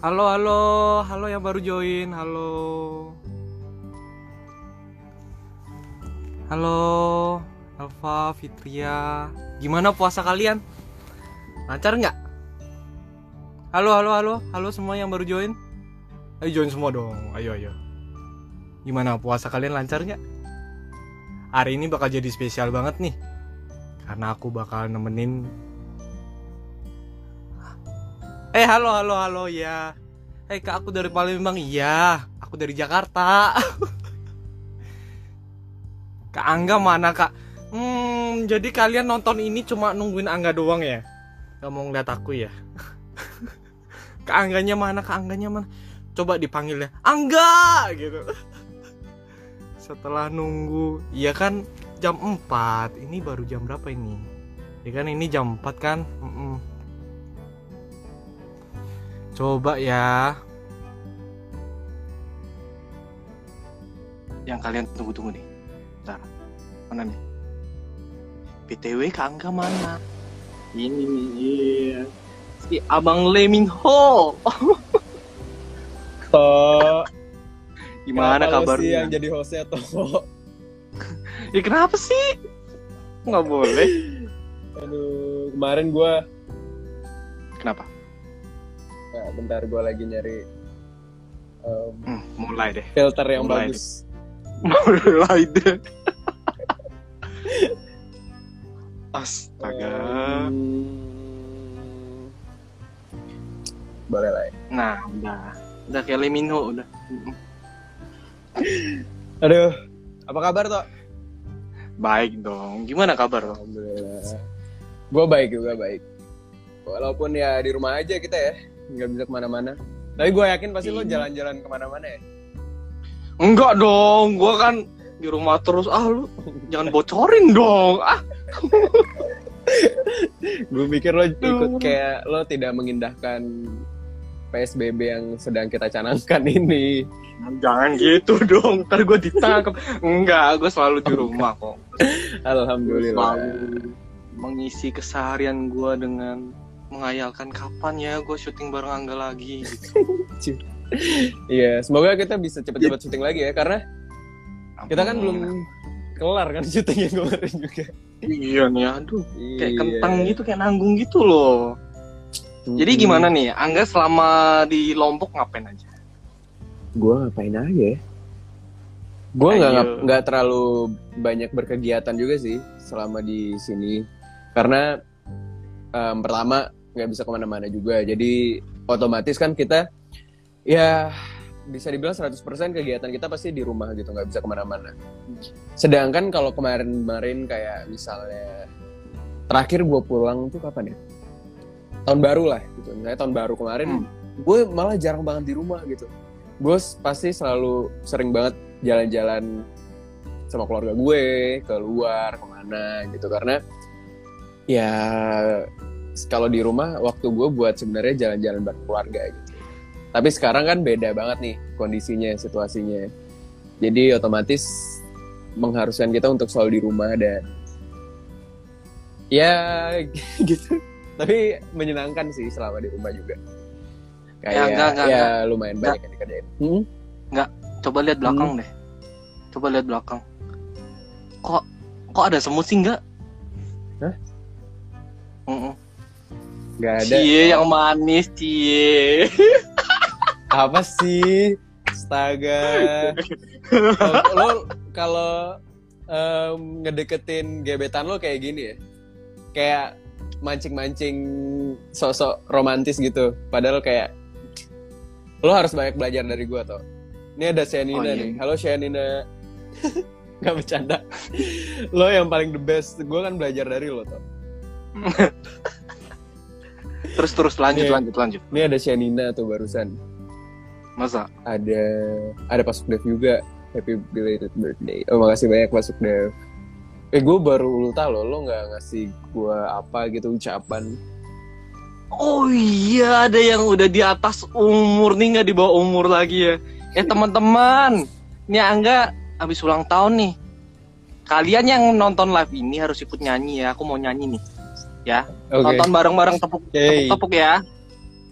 Halo, halo, halo yang baru join, halo. Halo, Alfa, Fitria. Gimana puasa kalian? Lancar nggak? Halo, halo, halo, halo semua yang baru join. Ayo join semua dong, ayo, ayo. Gimana puasa kalian lancar nggak? Hari ini bakal jadi spesial banget nih. Karena aku bakal nemenin Eh halo halo halo ya. Eh kak aku dari Palembang iya. Aku dari Jakarta. kak Angga mana kak? Hmm jadi kalian nonton ini cuma nungguin Angga doang ya? Gak mau ngeliat aku ya? kak Angganya mana? Kak Angganya mana? Coba dipanggil ya Angga gitu. Setelah nunggu, iya kan jam 4 Ini baru jam berapa ini? Ya kan ini jam 4 kan? Mm -mm. Coba ya. Yang kalian tunggu-tunggu nih. Bentar. Mana nih? PTW Angga mana? Ini iya. Si Abang Leming Ho. Kok Gimana sih kabarnya? yang jadi hostnya toh? Ya kenapa sih? Nggak boleh. Aduh, kemarin gua Kenapa? Nah, bentar gua lagi nyari um, Hmm, mulai deh. filter yang Mulai bagus. Mulai deh. Astaga. Hmm, boleh lah ya. Nah, udah. Udah kayak Lemino udah. Aduh, apa kabar toh? Baik dong. Gimana kabar? Alhamdulillah. Gua baik juga baik. Walaupun ya di rumah aja kita ya, nggak bisa ke mana-mana. Tapi gue yakin pasti lo Iya. jalan-jalan ke mana-mana ya. Enggak dong, gua kan di rumah terus. Ah lu jangan bocorin dong. Ah, Gue pikir lo ikut kayak lo tidak mengindahkan PSBB yang sedang kita canangkan ini. jangan gitu dong. Ntar gua ditangkap. Enggak, gua selalu di rumah kok. Alhamdulillah. Selalu mengisi keseharian gua dengan mengayalkan kapan ya gue syuting bareng Angga lagi gitu. Iya, semoga kita bisa cepet-cepet syuting lagi ya karena kita kan belum kelar kan syuting yang kemarin juga. Iya nih, aduh. Kayak Iya. kentang gitu, kayak nanggung gitu loh. Jadi gimana nih, Angga selama di Lombok ngapain aja? Gue ngapain aja ya? Gue nggak ngap- nggak terlalu banyak berkegiatan juga sih selama di sini karena em, pertama nggak bisa ke mana-mana juga. Jadi otomatis kan kita ya bisa dibilang 100% kegiatan kita pasti di rumah gitu nggak bisa ke mana-mana. Sedangkan kalau kemarin-kemarin kayak misalnya terakhir gue pulang tuh kapan ya? Tahun baru lah gitu. Misalnya tahun baru kemarin Hmm. gue malah jarang banget di rumah gitu. Gue pasti selalu sering banget jalan-jalan sama keluarga gue keluar ke mana gitu. Karena ya kalau di rumah waktu gue buat sebenarnya jalan-jalan bareng keluarga gitu tapi sekarang kan beda banget nih kondisinya situasinya jadi otomatis mengharuskan kita untuk selalu di rumah dan ya gitu tapi menyenangkan sih selama di rumah juga kayak Ya, enggak, enggak, ya enggak. lumayan banyak yang dikerjain Hmm? Coba lihat belakang deh. Coba lihat belakang. Kok kok ada semut sih enggak? Hah? Mm-mm. Nggak ada. Cie yang manis, cie. apa sih? Astaga. Lo kalau em, ngedeketin gebetan lo kayak gini ya? Kayak mancing-mancing sosok romantis gitu. Padahal kayak lo harus banyak belajar dari gua toh. Ini ada Shanina Oh, iya. nih. Halo Shanina nggak bercanda. Lo yang paling the best. Gua kan belajar dari lo toh Terus terus lanjut Nih. lanjut lanjut. ini ada Shanina tuh barusan Masa? ada ada Pak Sukdev juga happy belated birthday oh makasih banyak Pak Sukdev eh gue baru ulta loh lo nggak ngasih gue apa gitu ucapan Oh iya, ada yang udah di atas umur nih nggak di bawah umur lagi ya. Eh teman-teman, ini Angga habis ulang tahun nih. Kalian yang nonton live ini harus ikut nyanyi ya. Aku mau nyanyi nih. Ya, oke tonton bareng-bareng tepuk Oke. tepuk ya.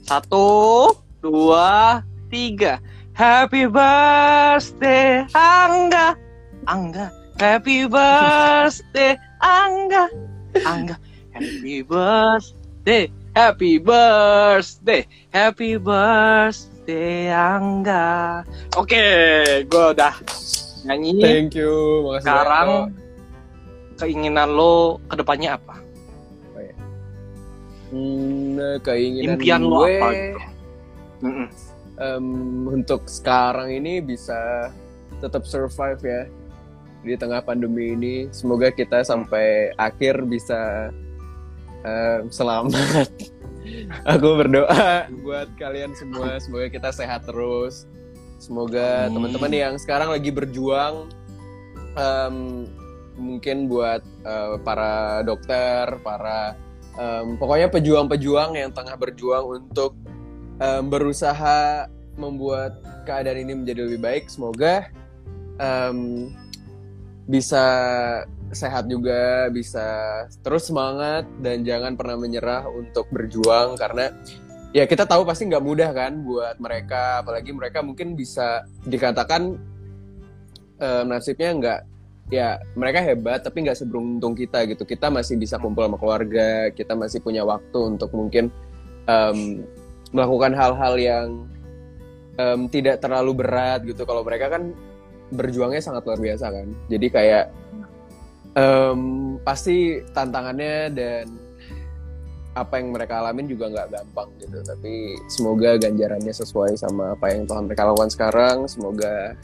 Satu, dua, tiga. Happy birthday Angga. Angga. Happy birthday Angga. Angga. Happy birthday. Happy birthday. Happy birthday Angga. Oke, gue udah nyanyi. Thank you, makasih Sekarang banyak, keinginan lo ke depannya apa? Hmm, keinginan Impian lo gue, apa gitu? Untuk sekarang ini bisa tetap survive ya di tengah pandemi ini. Semoga kita sampai akhir bisa em, selamat. Aku berdoa buat kalian semua, semoga kita sehat terus. Semoga teman-teman yang sekarang lagi berjuang, em, mungkin buat eh, para dokter, para em, pokoknya pejuang-pejuang yang tengah berjuang untuk em, berusaha membuat keadaan ini menjadi lebih baik. Semoga em, bisa sehat juga, bisa terus semangat dan jangan pernah menyerah untuk berjuang karena ya kita tahu pasti nggak mudah kan buat mereka, apalagi mereka mungkin bisa dikatakan em, nasibnya nggak ya mereka hebat tapi nggak seberuntung kita gitu. Kita masih bisa kumpul sama keluarga, kita masih punya waktu untuk mungkin em, melakukan hal-hal yang em, tidak terlalu berat gitu. Kalau mereka kan berjuangnya sangat luar biasa kan. Jadi kayak em, pasti tantangannya dan apa yang mereka alamin juga nggak gampang gitu. Tapi semoga ganjarannya sesuai sama apa yang telah mereka lakukan sekarang. Semoga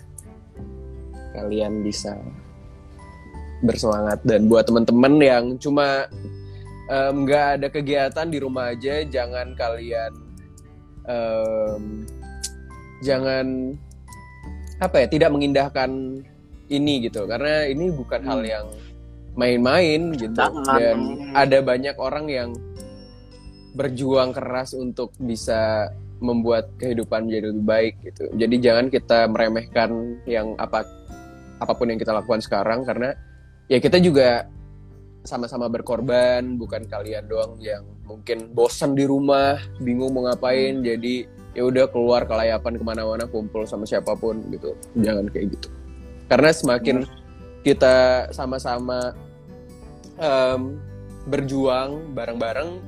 kalian bisa bersemangat dan buat teman-teman yang cuma nggak ada kegiatan di rumah aja, jangan kalian em, jangan apa ya tidak mengindahkan ini gitu karena ini bukan hal Hmm. yang main-main gitu Jangan. dan ada banyak orang yang berjuang keras untuk bisa membuat kehidupan menjadi lebih baik gitu jadi jangan kita meremehkan yang apa apa pun yang kita lakukan sekarang karena ya kita juga sama-sama berkorban bukan kalian doang yang mungkin bosan di rumah bingung mau ngapain jadi ya udah keluar kelayapan ke mana-mana kumpul sama siapa pun gitu. Jangan kayak gitu. Karena semakin kita sama-sama em, berjuang bareng-bareng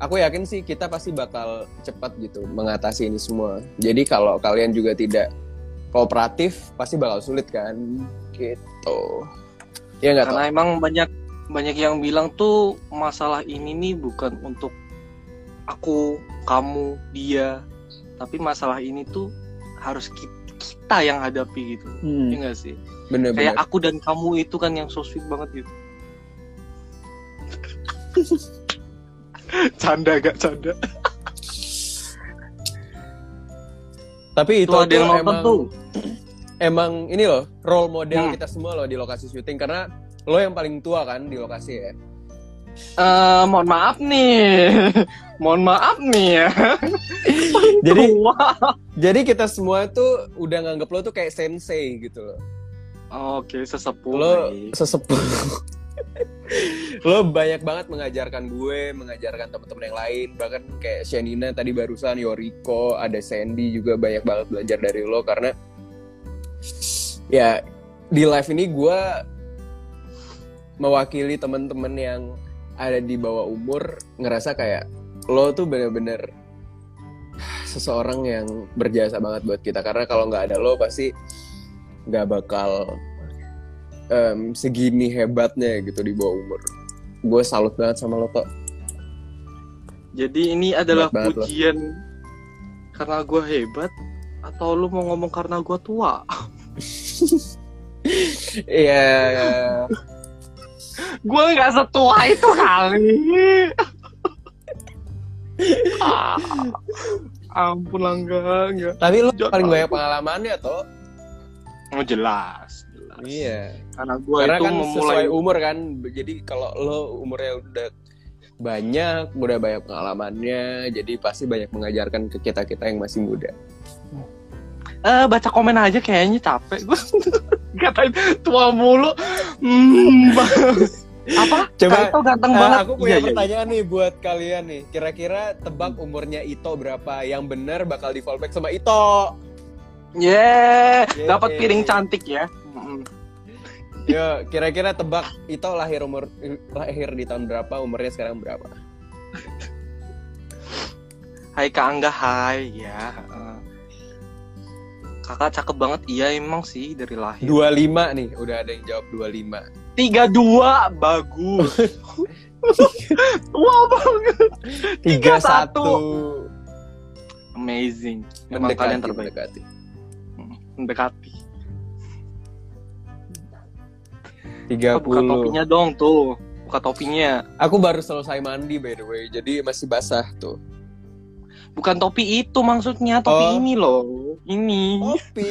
aku yakin sih kita pasti bakal cepat gitu mengatasi ini semua. Jadi kalau kalian juga tidak kooperatif pasti bakal sulit kan? Gitu ya nggak Karena emang banyak banyak yang bilang tuh masalah ini nih bukan untuk aku, kamu, dia, tapi masalah ini tuh harus ki- kita yang hadapi gitu. Hmm, Iya nggak sih? bener-bener Kayak aku dan kamu itu kan yang so sweet banget gitu. canda gak canda? tapi itu Tuh ada yang nonton emang tuh. Emang ini loh role model Hmm. kita semua loh di lokasi syuting karena lo yang paling tua kan di lokasi ya? Eh, mohon maaf nih, mohon maaf nih ya. jadi jadi kita semua tuh udah nganggep lo tuh kayak sensei gitu loh. Oke, sesepuh. lo sesepuh. Lo banyak banget mengajarkan gue mengajarkan teman-teman yang lain. Bahkan kayak Shanina tadi barusan Yoriko ada Sandy juga banyak banget belajar dari lo. Karena ya di live ini gue mewakili teman-teman yang ada di bawah umur ngerasa kayak lo tuh bener-bener seseorang yang berjasa banget buat kita karena kalau nggak ada lo pasti nggak bakal em, segini hebatnya gitu di bawah umur. Gue salut banget sama lo kok. Jadi ini adalah lo. pujian karena gue hebat atau lu mau ngomong karena gue tua? Iya. gue nggak setua itu kali. ah, ampun lah enggak. Tapi Jangan. paling banyak pengalamannya toh. Oh jelas, jelas. Iya. Karena gue Karena itu kan memulai sesuai umur kan. Jadi kalau lo umurnya udah banyak, udah banyak pengalamannya, jadi pasti banyak mengajarkan ke kita kita yang masih muda. Eh baca komen aja kayaknya capek gue. Katain tua mulu. Hmm. Apa? Coba, Kak Ito ganteng Eh, banget. aku punya Iya, iya. pertanyaan nih buat kalian nih. Kira-kira tebak umurnya Ito berapa? Yang benar bakal di fallback sama Ito. Yeah, Yeay. dapat piring cantik ya. Yo, kira-kira tebak Ito lahir umur lahir di tahun berapa? Umurnya sekarang berapa? Hai Kak Angga, hai ya. heeh. Kakak cakep banget, iya emang sih dari lahir. 25 nih, udah ada yang jawab 25. Tiga dua, bagus. Tua banget. 31 Amazing. Emang kalian mendekati, terbaik. mendekati. Mendekati. 30. Oh, buka topinya dong tuh. Buka topinya. Aku baru selesai mandi by the way, jadi masih basah tuh. Bukan topi itu maksudnya, topi Oh. ini loh. Ini. Topi.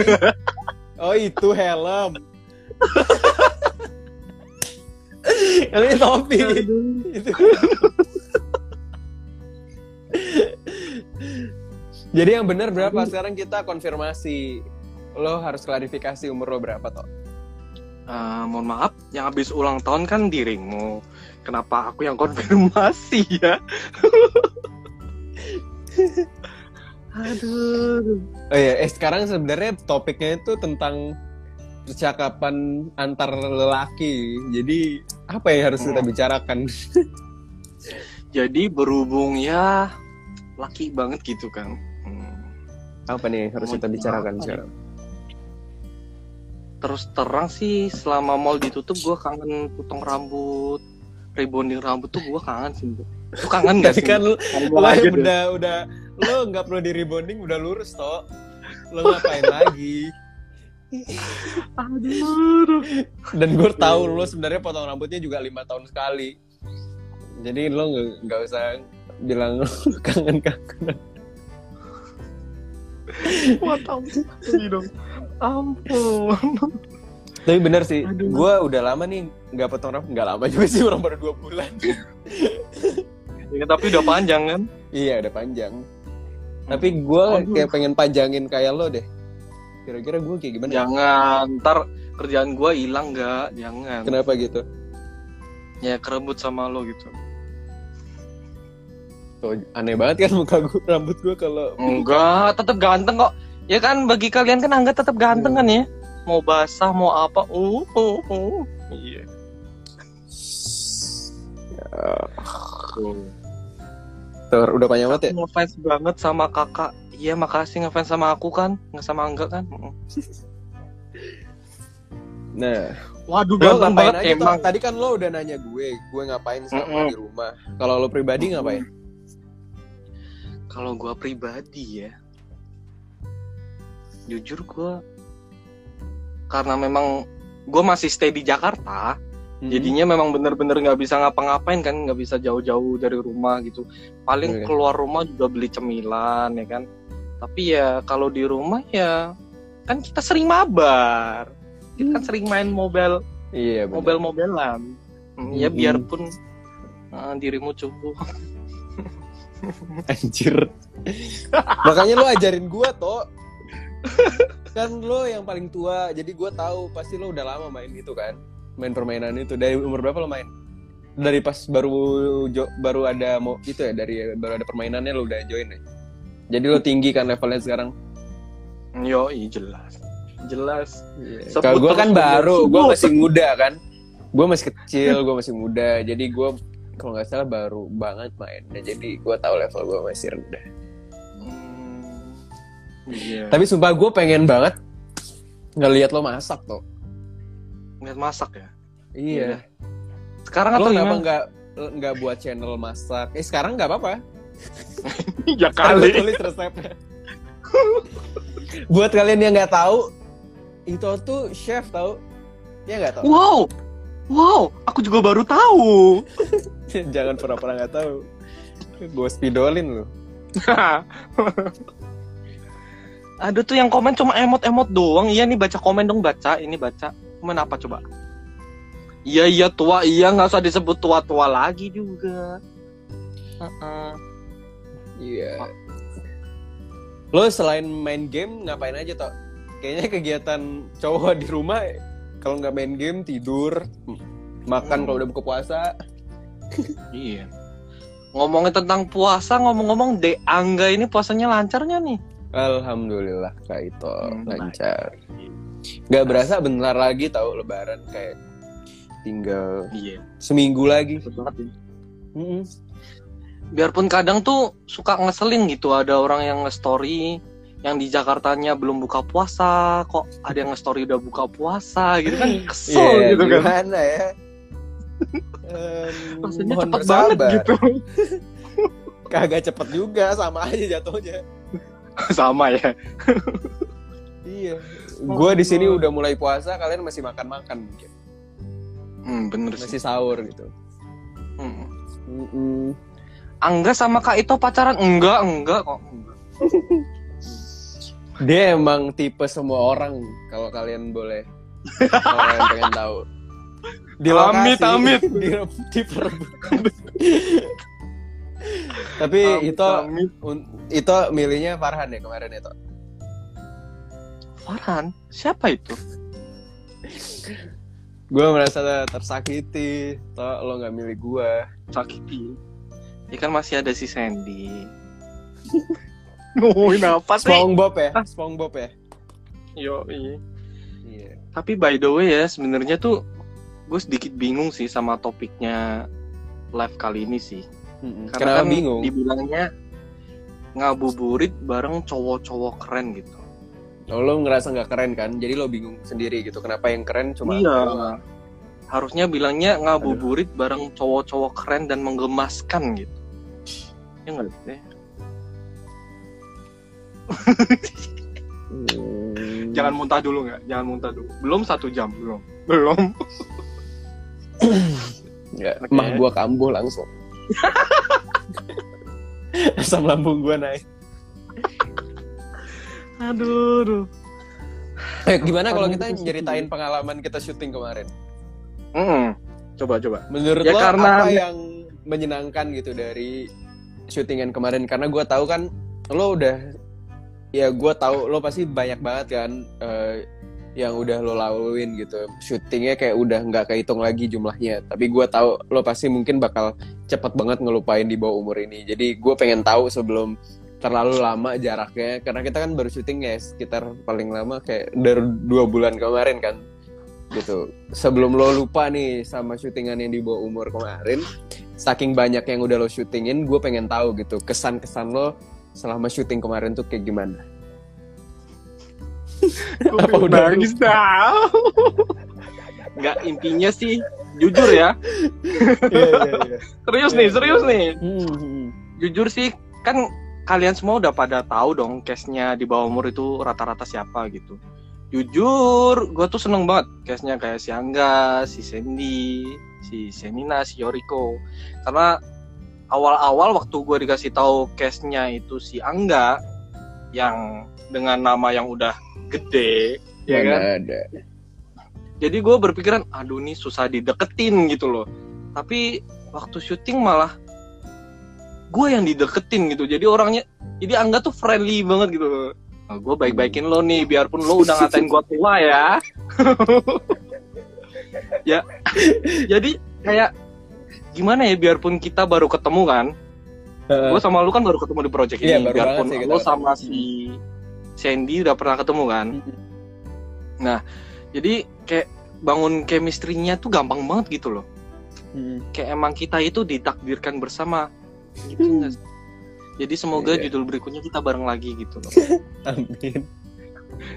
oh itu helm. Ini topi. Itu. Jadi yang benar berapa? Sekarang kita konfirmasi. Lo harus klarifikasi umur lo berapa toh? Eh, mohon maaf, yang habis ulang tahun kan dirimu. Kenapa aku yang konfirmasi ya? Aduh. Oh iya, eh sekarang sebenarnya topiknya itu tentang percakapan antar lelaki. Jadi apa yang harus kita Hmm. bicarakan? Jadi berhubung ya laki banget gitu kan. Hmm. Apa nih yang harus kita bicarakan Apa sekarang? Terus terang sih selama mall ditutup gue kangen potong rambut, rebonding rambut tuh gue kangen sih. Bro. Lu kangen gak sih? kan aja yang deh. udah udah lo nggak perlu di rebonding udah lurus toh. Lo ngapain lagi? Aduh. Dan gue tahu lo sebenarnya potong rambutnya juga lima tahun sekali. Jadi lo nggak usah bilang lo kangen kangen. What ampun dong. Ampun. Tapi bener sih, gue udah lama nih nggak potong rambut, nggak lama juga sih, orang baru dua bulan. Ya, tapi udah panjang kan? iya, udah panjang. Tapi gue kayak pengen panjangin kayak lo deh. Kira-kira gue kayak gimana? Jangan, ntar kerjaan gua hilang nggak? Jangan. Kenapa gitu? Ya kerebut sama lo gitu. Tuh, aneh banget kan muka gue, rambut gue kalau Enggak, tetap ganteng kok. Ya kan bagi kalian kan Angga tetap ganteng kan ya? Mau basah, mau apa? Uh, uh, uh. Iya. Tuh, udah panjang banget ya? Ngefans banget sama kakak. Iya, makasih ngefans sama aku kan, nggak sama Angga kan? Mm. Nah, Waduh, lo ngapain banget aja emang. Toh? Tadi kan lo udah nanya gue, gue ngapain selama Mm-mm. di rumah. Kalau lo pribadi ngapain? Kalau gua pribadi ya, jujur gua karena memang gua masih stay di Jakarta, Hmm. jadinya memang bener-bener nggak bisa ngapa-ngapain kan, nggak bisa jauh-jauh dari rumah gitu. Paling Iya. keluar rumah juga beli cemilan ya kan. Tapi ya kalau di rumah ya kan kita sering mabar, kita kan sering main mobile, Iya, bener. mobile-mobilan. Hmm, Ya biarpun uh, dirimu cukup. Anjir. Makanya lo ajarin gua toh. kan lo yang paling tua, jadi gua tahu pasti lo udah lama main itu kan. Main permainan itu dari umur berapa lo main? Dari pas baru jo- baru ada mau itu ya dari baru ada permainannya lo udah join ya. Jadi lo tinggi kan levelnya sekarang. Yo, jelas. Jelas. Sebut Kalau gua terus kan baru, gua masih muda kan. Gua masih kecil, gua masih muda. Jadi gua kalau nggak salah baru banget main. Jadi gua tahu level gua masih rendah. Iya. Tapi sumpah gue pengen banget ngelihat lo masak tuh. Ngeliat masak ya. Iya. Sekarang Lo atau kenapa nggak nggak buat channel masak? Eh sekarang nggak apa-apa. ya kali. tulis resepnya. buat kalian yang nggak tahu, itu tuh chef tahu? Ya nggak tahu. Wow. Wow, aku juga baru tahu. Jangan pura-pura nggak tahu. Gue spidolin lo. Aduh tuh yang komen cuma emot-emot doang. Iya nih baca komen dong baca. Ini baca. Komen apa coba? Iya iya tua iya nggak usah disebut tua-tua lagi juga. Heeh. Iya. Lo selain main game ngapain aja toh? Kayaknya kegiatan cowok di rumah kalau nggak main game tidur, makan Hmm. kalau udah buka puasa Iya. Ngomongin tentang puasa, ngomong-ngomong De Angga ini puasanya lancarnya nih. Alhamdulillah kak itu Hmm, lancar nggak berasa bentar lagi tahu lebaran kayak tinggal Iya. seminggu lagi Betul banget ya. Mm-mm. Biarpun kadang tuh suka ngeselin gitu ada orang yang nge-story yang di Jakartanya belum buka puasa, kok ada yang nge-story udah buka puasa gitu kan kesel Iya, gitu kan. gimana ya Rasanya mohon cepet banget gitu. kagak cepet juga sama aja jatuhnya Sama ya. iya gue di sini udah mulai puasa kalian masih makan makan mungkin Hmm, bener sih. masih sahur gitu Hmm. Mm-mm. Angga sama Kak Ito pacaran? Enggak, enggak kok. Enggak. dia emang tipe semua orang kalau kalian boleh kalau kalian pengen tahu di lokasi Amit, amit. di, diperebutkan tapi itu Amit. un- itu milihnya Farhan ya kemarin itu Farhan? Siapa itu? gue merasa tersakiti toh lo nggak milih gue Sakiti. Ya kan masih ada si Sandy. Ngomongin apa sih? SpongeBob ya SpongeBob ya Yo, iya. iya Tapi by the way ya, sebenarnya tuh gue sedikit bingung sih sama topiknya live kali ini sih. Mm-mm. Karena kenapa kan bingung dibilangnya ngabuburit bareng cowok-cowok keren gitu. Oh, lo ngerasa nggak keren kan jadi lo bingung sendiri gitu kenapa yang keren cuma iya. Harusnya bilangnya ngabuburit bareng cowok-cowok keren dan menggemaskan gitu. Ya nggak sih? Hmm. Jangan muntah dulu nggak? Jangan muntah dulu. Belum satu jam belum. Belum. Ya, Oke. mah gua kambuh langsung. Asam lambung gua naik. Aduh, aduh. Eh, gimana kalau kita nyeritain pengalaman kita syuting kemarin? Mm-mm. Coba coba. Menurut Ya, lo karena- apa yang menyenangkan gitu dari syutingan kemarin? Karena gua tahu kan lo udah ya gua tahu lo pasti banyak banget kan eh, yang udah lo laluin gitu. Syutingnya kayak udah nggak kehitung lagi jumlahnya. Tapi gua tahu lo pasti mungkin bakal cepet banget ngelupain di bawah umur ini. Jadi gue pengen tahu sebelum terlalu lama jaraknya karena kita kan baru syuting ya sekitar paling lama kayak dari dua bulan kemarin kan gitu sebelum lo lupa nih sama syutingan yang di bawah umur kemarin saking banyak yang udah lo syutingin gue pengen tahu gitu kesan-kesan lo selama syuting kemarin tuh kayak gimana Apa udah nangis dah? Nggak intinya sih jujur ya. Serius nih, serius nih. Hmm, Jujur sih kan kalian semua udah pada tahu dong case-nya di bawah umur itu rata-rata siapa gitu. Jujur, gue tuh seneng banget case-nya kayak si Angga, si Sandy, si Senina, si Yoriko. Karena awal-awal waktu gue dikasih tahu case-nya itu si Angga yang dengan nama yang udah gede, ya kan? Ada Jadi gue berpikiran, aduh nih susah dideketin gitu loh. Tapi waktu syuting malah gue yang dideketin gitu. Jadi orangnya, jadi Angga tuh friendly banget gitu loh. Nah, gue baik-baikin lo nih, biarpun lo udah ngatain gue tua ya. ya, jadi kayak gimana ya, biarpun kita baru ketemu kan. Gue sama lu kan baru ketemu di project Iya, ini. baru biarpun sih lo sama si Sandy udah pernah ketemu kan. Jadi kayak bangun chemistry-nya tuh gampang banget gitu loh. Hmm. Kayak emang kita itu ditakdirkan bersama. Gitu sih? Jadi semoga Iya. judul berikutnya kita bareng lagi gitu loh. amin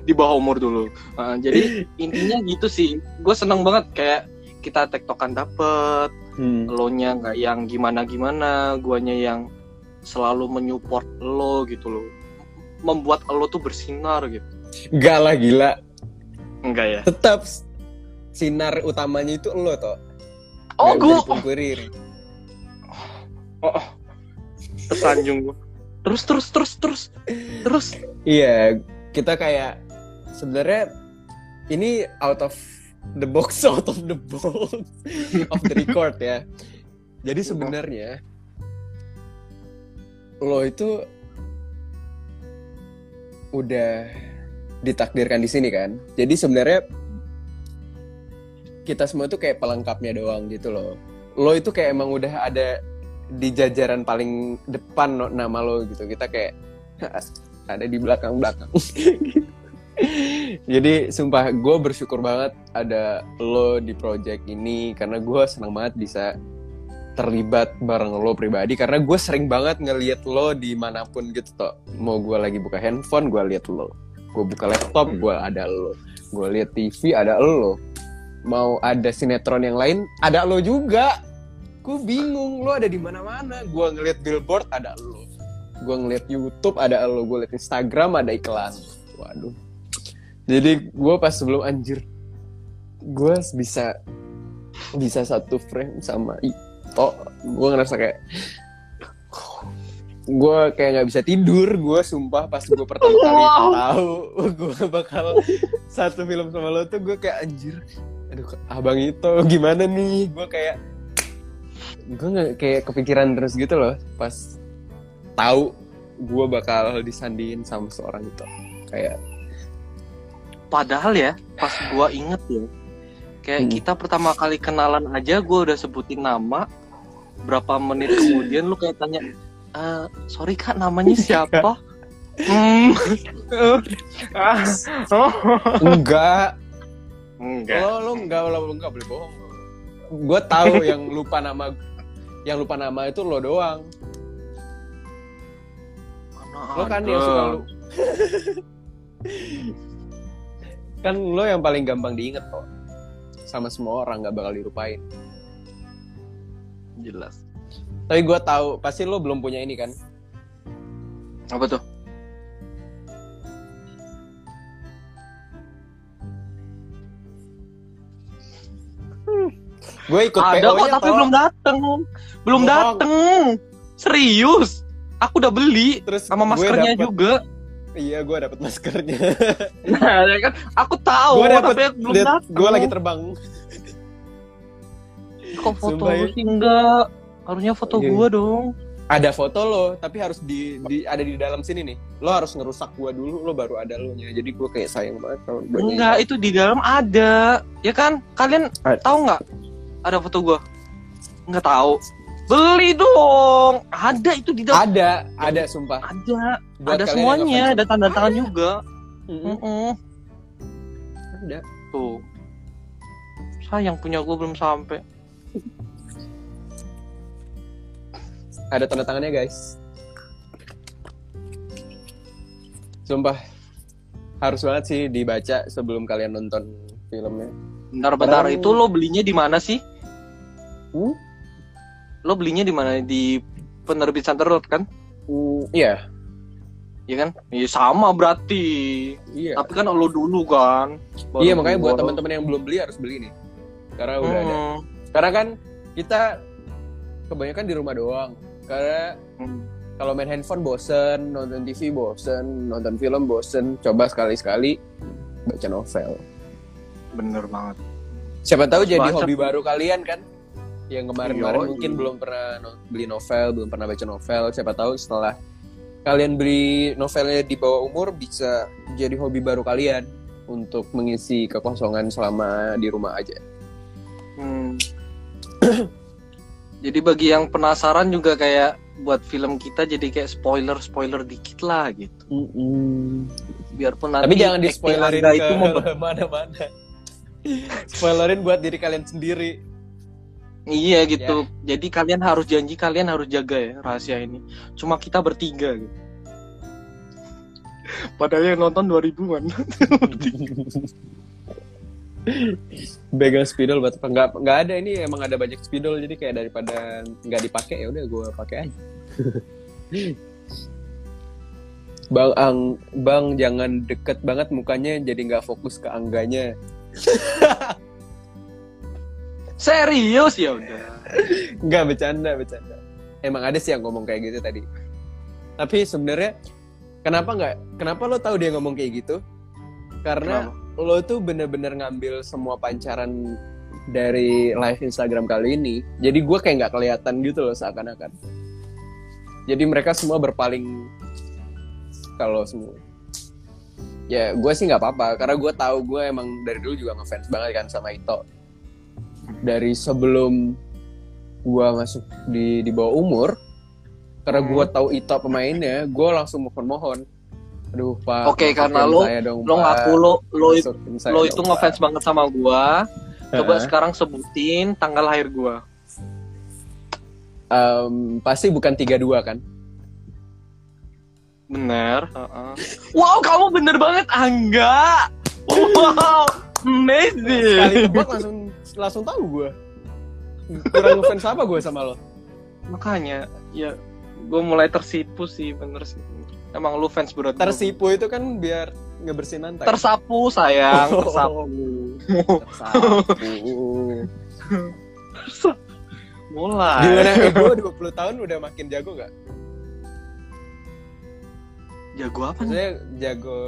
Di bawah umur dulu. Uh, jadi intinya gitu sih. Gue seneng banget kayak kita tektokan dapet, Hmm. lo nya nggak yang gimana-gimana, guanya yang selalu menyupport lo gitu loh. Membuat lo tuh bersinar gitu. Gak lah gila Enggak ya? tetap sinar utamanya itu lo toh Oh, gue dipungkiri. oh, tersanjung gue. Terus terus terus terus terus. Iya, kita kayak sebenarnya ini out of the box, out of the box of the record ya. Jadi sebenarnya lo itu udah ditakdirkan di sini kan. Jadi sebenarnya kita semua tuh kayak pelengkapnya doang gitu loh. Lo itu kayak emang udah ada di jajaran paling depan no- nama lo gitu. Kita kayak ada di belakang belakang jadi sumpah gue bersyukur banget ada lo di project ini karena gue senang banget bisa terlibat bareng lo pribadi karena gue sering banget ngeliat lo di mana pun gitu toh. Mau gue lagi buka handphone gue liat lo. Gue buka laptop gue ada lo. Gue liat TV ada lo. Mau ada sinetron yang lain ada lo juga. Gue bingung lo ada di mana-mana. Gue ngeliat billboard ada lo. Gue ngeliat YouTube ada lo. Gue liat Instagram ada iklan. Waduh. Jadi gue pas sebelum anjir gue bisa bisa satu frame sama Ito gue ngerasa kayak gue kayak nggak bisa tidur gue sumpah pas gue pertama kali tahu gue bakal satu film sama lo tuh gue kayak anjir aduh abang itu gimana nih gue kayak gue nggak kayak kepikiran terus gitu loh pas tahu gue bakal disandiin sama seorang itu kayak Padahal ya, pas gua inget ya, kayak Hmm. kita pertama kali kenalan aja, gua udah sebutin nama. Berapa menit kemudian lu kayak tanya, "Eh, sorry kak, namanya siapa? hmm. Ah. enggak Enggak. lo lo enggak lo enggak boleh bohong gue tahu yang lupa nama yang lupa nama itu lo doang lo kan yang suka lu kan lo yang paling gampang diinget kok sama semua orang nggak bakal dilupain Jelas. tapi gue tahu pasti lo belum punya ini kan Apa tuh? gue ikut Ada PO kok, tapi belum dateng. Belum Bohong. dateng. Serius. Aku udah beli terus sama maskernya dapet- juga. iya gue dapet maskernya Nah, ya kan aku tahu, gue dapet tapi belum liat dateng. gue lagi terbang Kok foto Sumpah lu ya. sih enggak? Harusnya foto Iya. gua dong. ada foto lo tapi harus di, di ada di dalam sini nih lo harus ngerusak gue dulu lo baru ada lo nya jadi gue kayak sayang banget kalau gua Enggak, itu di dalam ada. Ya kan? Kalian Ada. tahu nggak? Ada foto gua? Enggak tahu. Beli dong. Ada itu di dalam. ada ada sumpah Ada. Buat ada semuanya, ada tanda tangan juga. Mm-mm. Mm-mm. ada Tuh. Sayang punya gua belum sampai. Ada tanda tangannya guys sumpah harus banget sih dibaca sebelum kalian nonton filmnya Bentar-bentar Padahal- itu lo belinya di mana sih? Hmm? Lo belinya di mana? Di penerbit Center Road kan? Hmm, iya Iya kan? Iya sama berarti. iya Tapi kan lo dulu kan. Baru iya makanya buat teman-teman yang belum beli harus beli nih karena udah ada Hmm. karena kan kita kebanyakan di rumah doang karena Hmm. kalau main handphone bosen nonton TV bosen nonton film bosen coba sekali-sekali baca novel Bener banget. siapa tahu jadi baca. hobi baru kalian kan yang kemarin-kemarin mungkin belum pernah no- beli novel belum pernah baca novel siapa tahu setelah kalian beli novelnya di bawah umur bisa jadi hobi baru kalian untuk mengisi kekosongan selama di rumah aja Hmm. jadi bagi yang penasaran juga kayak buat film kita jadi kayak spoiler spoiler dikit lah gitu. Biarpun nanti tapi jangan di spoilerin ke itu mau mana-mana spoilerin buat diri kalian sendiri Iya gitu. Jadi kalian harus janji kalian harus jaga ya rahasia ini. Cuma kita bertiga gitu. Padahal yang nonton 2000-an. Begang spidol buat apa? Nggak, nggak ada ini emang ada banyak spidol jadi kayak daripada nggak dipakai ya udah gue pakai aja. bang Ang, bang jangan deket banget mukanya jadi nggak fokus ke angganya. Serius ya udah. Nggak bercanda bercanda. Emang ada sih yang ngomong kayak gitu tadi. Tapi sebenarnya kenapa nggak? Kenapa lo tahu dia ngomong kayak gitu? Karena lo tuh bener-bener ngambil semua pancaran dari live Instagram kali ini. Jadi gue kayak nggak kelihatan gitu loh seakan-akan. Jadi mereka semua berpaling kalau semua. Ya gue sih nggak apa-apa karena gue tahu gue emang dari dulu juga ngefans banget kan sama Ito. dari sebelum gua masuk di di bawah umur karena gua Hmm. tahu Ito pemainnya, gua langsung mohon-mohon. Aduh, Pak. Oke, masukin karena lo- dong, Lo Pak. ngaku lo lo itu lo dong, itu Pak. ngefans banget sama gua. Coba Heeh. sekarang sebutin tanggal lahir gua. Em, pasti bukan 32 kan? Bener. heeh. Wow, kamu bener banget, Angga. Wow, Sekali amazing. tebak langsung langsung tahu gua. Kurang ngefans apa gua sama lo? Makanya, ya, gue mulai tersipu sih, bener sih. Emang lu fans berat. Tersipu itu kan biar ngebersihin lantai. Tersapu sayang, Oh. tersapu. Tersapu. Mulai. Gimana? Eh, gue 20 tahun udah makin jago gak? Jago apa nih? Maksudnya jago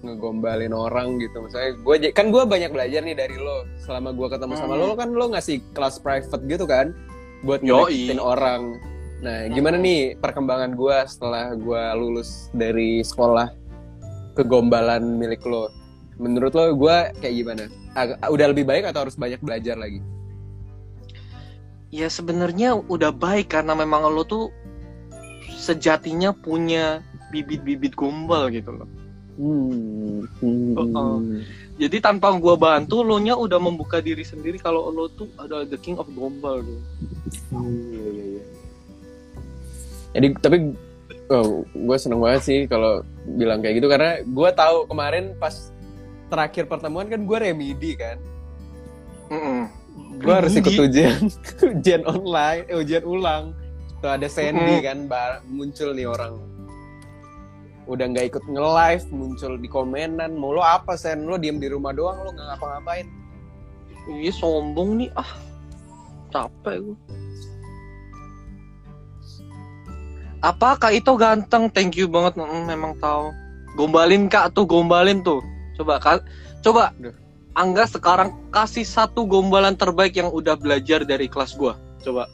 ngegombalin orang gitu. Maksudnya gue kan gue banyak belajar nih dari lo. Selama gue ketemu sama Hmm. lo kan lo ngasih kelas private gitu kan buat ngedeketin orang. Nah, gimana nih perkembangan gue setelah gue lulus dari sekolah kegombalan milik lo? Menurut lo gue kayak gimana? Udah lebih baik atau harus banyak belajar lagi? Ya sebenarnya udah baik karena memang lo tuh sejatinya punya bibit-bibit gombal gitu loh. Hmm. hmm. Oh, Jadi tanpa gua bantu, lo nya udah membuka diri sendiri kalau lo tuh adalah the king of gombal gitu. Hmm, iya, iya, iya. Jadi tapi oh, gue seneng banget sih kalau bilang kayak gitu karena gue tahu kemarin pas terakhir pertemuan kan gue remedi kan, Mm-mm. gue harus ikut ujian ujian online, eh, ujian ulang. Tuh ada Sandy Mm. kan, ba- muncul nih orang udah nggak ikut nge-live muncul di komenan mau lo apa sen lo diem di rumah doang lo nggak ngapa-ngapain Iya sombong nih ah capek gue. Apa kak itu ganteng? Thank you banget. Mm, memang tahu. Gombalin kak tuh gombalin tuh. Coba kak, coba. Duh. Angga sekarang kasih satu gombalan terbaik yang udah belajar dari kelas gua. Coba.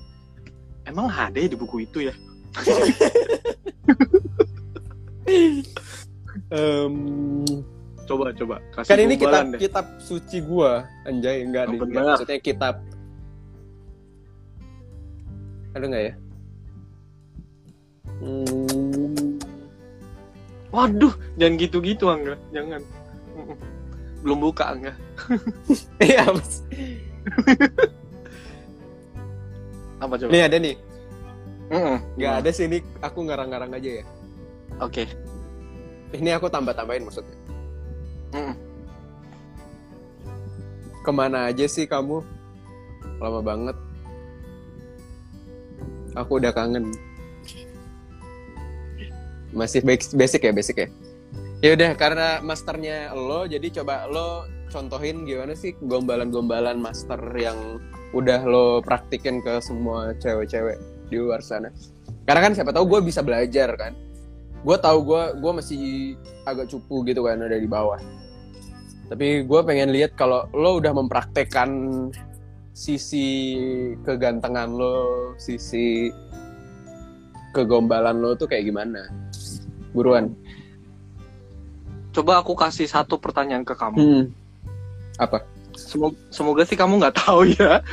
Emang ada ya di buku itu ya? Em, Coba coba kasih kan ini kitab deh. kitab suci gua anjay enggak Oh, benar. maksudnya kitab ada nggak ya hmm, Waduh, jangan gitu-gitu Angga, jangan. Belum buka Angga. iya Mas. Apa coba? nih ada nih Mm-mm. nggak ada sih ini aku ngarang-ngarang aja ya Oke. ini aku tambah-tambahin maksudnya Mm-mm. ke mana aja sih kamu lama banget aku udah kangen masih basic, ya basic ya? Ya udah karena masternya lo jadi coba lo contohin gimana sih gombalan-gombalan master yang udah lo praktikin ke semua cewek-cewek di luar sana? Karena kan siapa tahu gue bisa belajar kan? Gue tahu gue gue masih agak cupu gitu kan ada di bawah. Tapi gue pengen lihat kalau lo udah mempraktekkan sisi kegantengan lo sisi kegombalan lo tuh kayak gimana buruan Coba aku kasih satu pertanyaan ke kamu. hmm. apa Semoga, semoga sih kamu nggak tahu ya.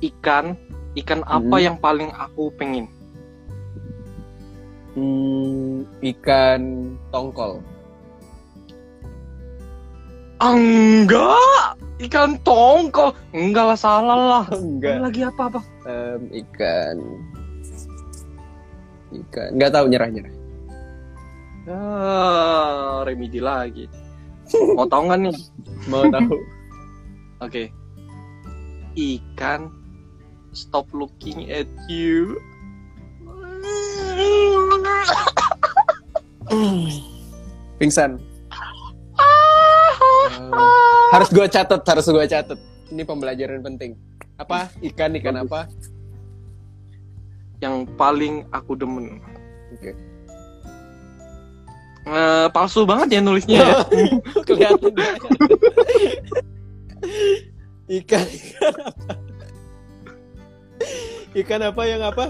Ikan, ikan apa Hmm. yang paling aku pengen? Hmm, ikan tongkol Enggak, ikan tongkol. Enggak lah, salah lah. enggak Lagi apa apa? Em, ikan ikan nggak tahu nyerah nyerah Ah, remedi lagi. Mau tahu nggak nih? mau tahu Oke. Ikan stop looking at you. pingsan harus gue catat harus gue catat ini pembelajaran penting apa ikan ikan apa Yang paling aku demen. Oke. Eh, palsu banget ya nulisnya ya. kelihatan ikan ikan apa ikan apa yang apa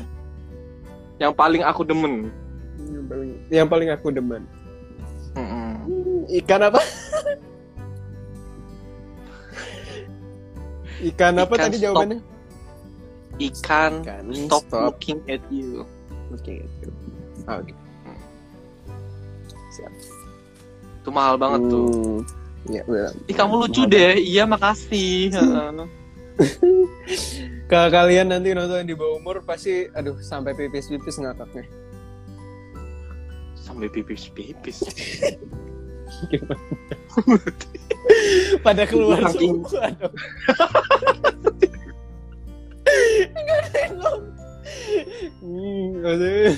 Yang paling aku demen. yang paling aku demen Mm-mm. ikan apa Ikan apa Ikan tadi stop. jawabannya? Ikan Ikan stop, looking at you. Oke. Ah, Oke. Siap. Itu mahal banget tuh. Hmm, Iya, benar. Ih kamu lucu deh. Iya makasih. Kalau kalian nanti nonton di bawah umur pasti aduh sampai pipis-pipis ngakaknya. Sampai pipis-pipis. Pada keluar semua dong. Nggak ada yang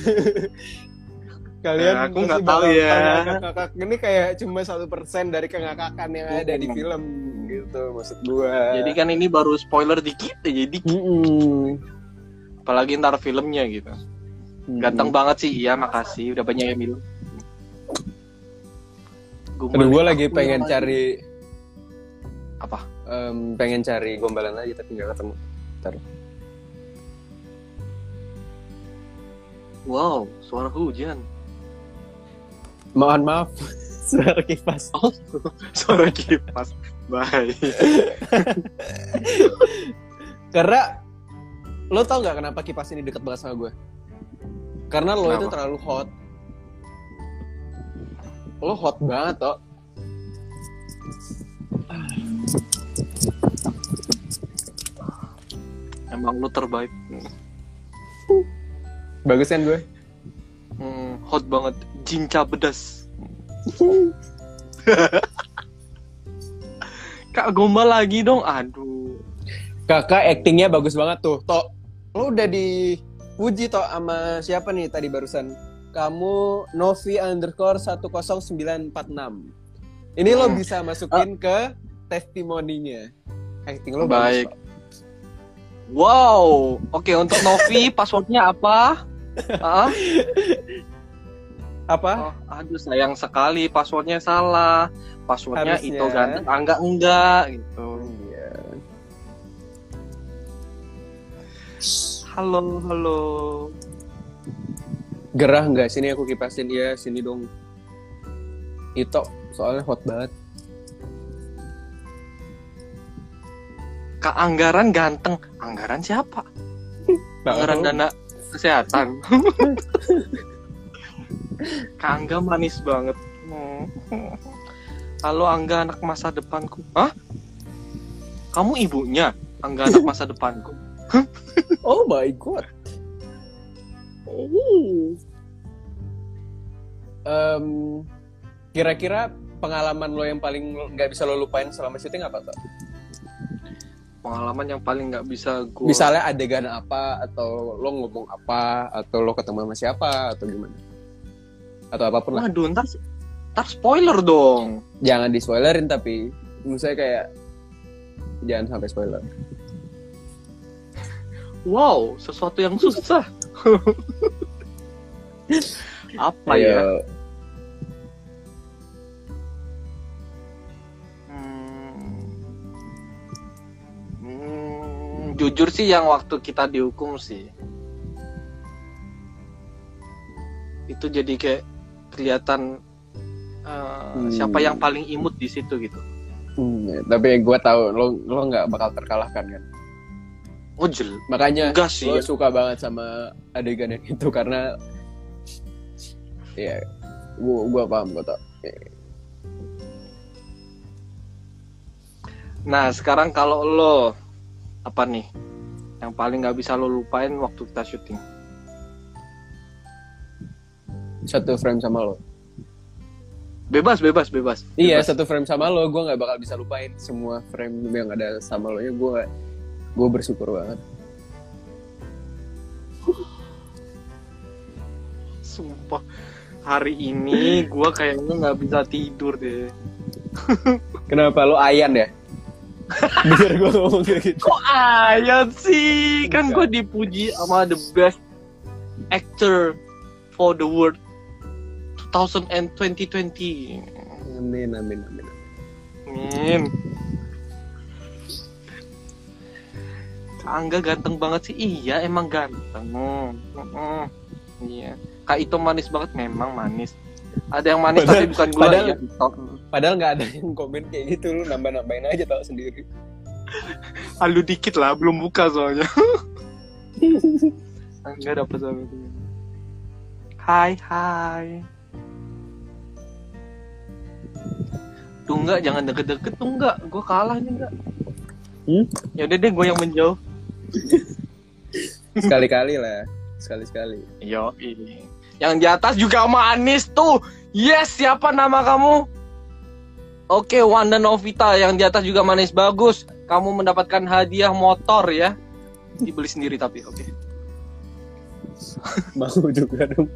Kalian Nah, aku nggak tahu ya. ngakak-ngakak. Ini kayak cuma satu persen dari kengakakan yang ada di film gitu maksud gua. Jadi kan ini baru spoiler dikit aja dikit. Apalagi ntar filmnya gitu. Ganteng banget sih. Iya makasih. Udah banyak yang bilang. Aduh, gue lagi pengen cari apa? em, pengen cari gombalan lagi tapi nggak ketemu. Wow, suara hujan. Mohon maaf, suara kipas. Oh, suara kipas. Baik. Karena lo tau nggak kenapa kipas ini deket banget sama gue? Karena lo itu Kenapa? terlalu hot. Lo hot banget toh. Emang lu terbaik. Bagus kan gue? Hmm, hot banget. Jinca bedas. Kak gombal lagi dong. Aduh. Kakak actingnya bagus banget tuh. Tok, lo udah dipuji toh sama siapa nih tadi barusan? Kamu Novi underscore 10946. Ini lo Hmm. bisa masukin ke testimoninya. Acting lo Baik. bagus. Wow. Oke, untuk Novi passwordnya apa? Apa? oh, aduh sayang sekali passwordnya salah. Passwordnya Harusnya. itu ganteng, enggak enggak gitu. Iya. Halo, halo. Gerah nggak sini aku kipasin ya sini dong. Itu soalnya hot banget. Kak Anggaran ganteng. Anggaran siapa? Anggaran dana kesehatan. Kak Angga manis banget. Hmm. Halo Angga anak masa depanku. Hah? Kamu ibunya? Angga anak masa depanku. Oh my god. Em, kira-kira pengalaman lo yang paling nggak bisa lo lupain selama syuting apa tuh? Pengalaman yang paling nggak bisa gue. Misalnya adegan apa atau lo ngomong apa atau lo ketemu sama siapa atau gimana? Atau apa pun lah. Waduh, ntar, ntar spoiler dong. Jangan di spoilerin tapi misalnya kayak jangan sampai spoiler. Wow, sesuatu yang susah. Apa Ayo. ya? Jujur sih yang waktu kita dihukum sih. Itu jadi kayak kelihatan uh, Hmm. siapa yang paling imut di situ gitu. Hmm, ya, tapi gue tahu lo lo nggak bakal terkalahkan kan. Oh jel, Makanya enggak sih. gue suka banget sama adegan yang itu karena ya gua gua paham gue tau Nah sekarang kalau lo apa nih yang paling nggak bisa lo lupain waktu kita syuting? satu frame sama lo Bebas, bebas, bebas. iya Bebas. satu frame sama lo gue nggak bakal bisa lupain semua frame yang ada sama lo ya gue gue bersyukur banget Sumpah hari ini gua kayaknya nggak bisa tidur deh. kenapa lo ayan ya biar gue ngomong kayak gitu Kok ayat sih? Kan gue dipuji sama the best actor for the world 2000 and 2020. amin amin amin Amin. Angga ganteng banget sih. Iya, emang ganteng. Mm-mm. Iya. Kak itu manis banget, memang manis. Ada yang manis Padahal- tapi bukan gula padahal- ya. Padahal nggak ada yang komen kayak gitu lo nambah nambahin aja tau sendiri Halu dikit lah, belum buka soalnya. Enggak dapat sama itu. Hai, hai. Tuh enggak, jangan deket-deket tuh enggak. Gue kalah nih enggak. Hmm? Ya udah deh, gue yang menjauh. Sekali-kali lah. Sekali-sekali. Yo, ini. Yang di atas juga manis tuh. Yes, siapa nama kamu? Oke, Wanda Novita yang di atas juga manis bagus. Kamu mendapatkan hadiah motor ya. Dibeli sendiri tapi oke. Mau juga dong.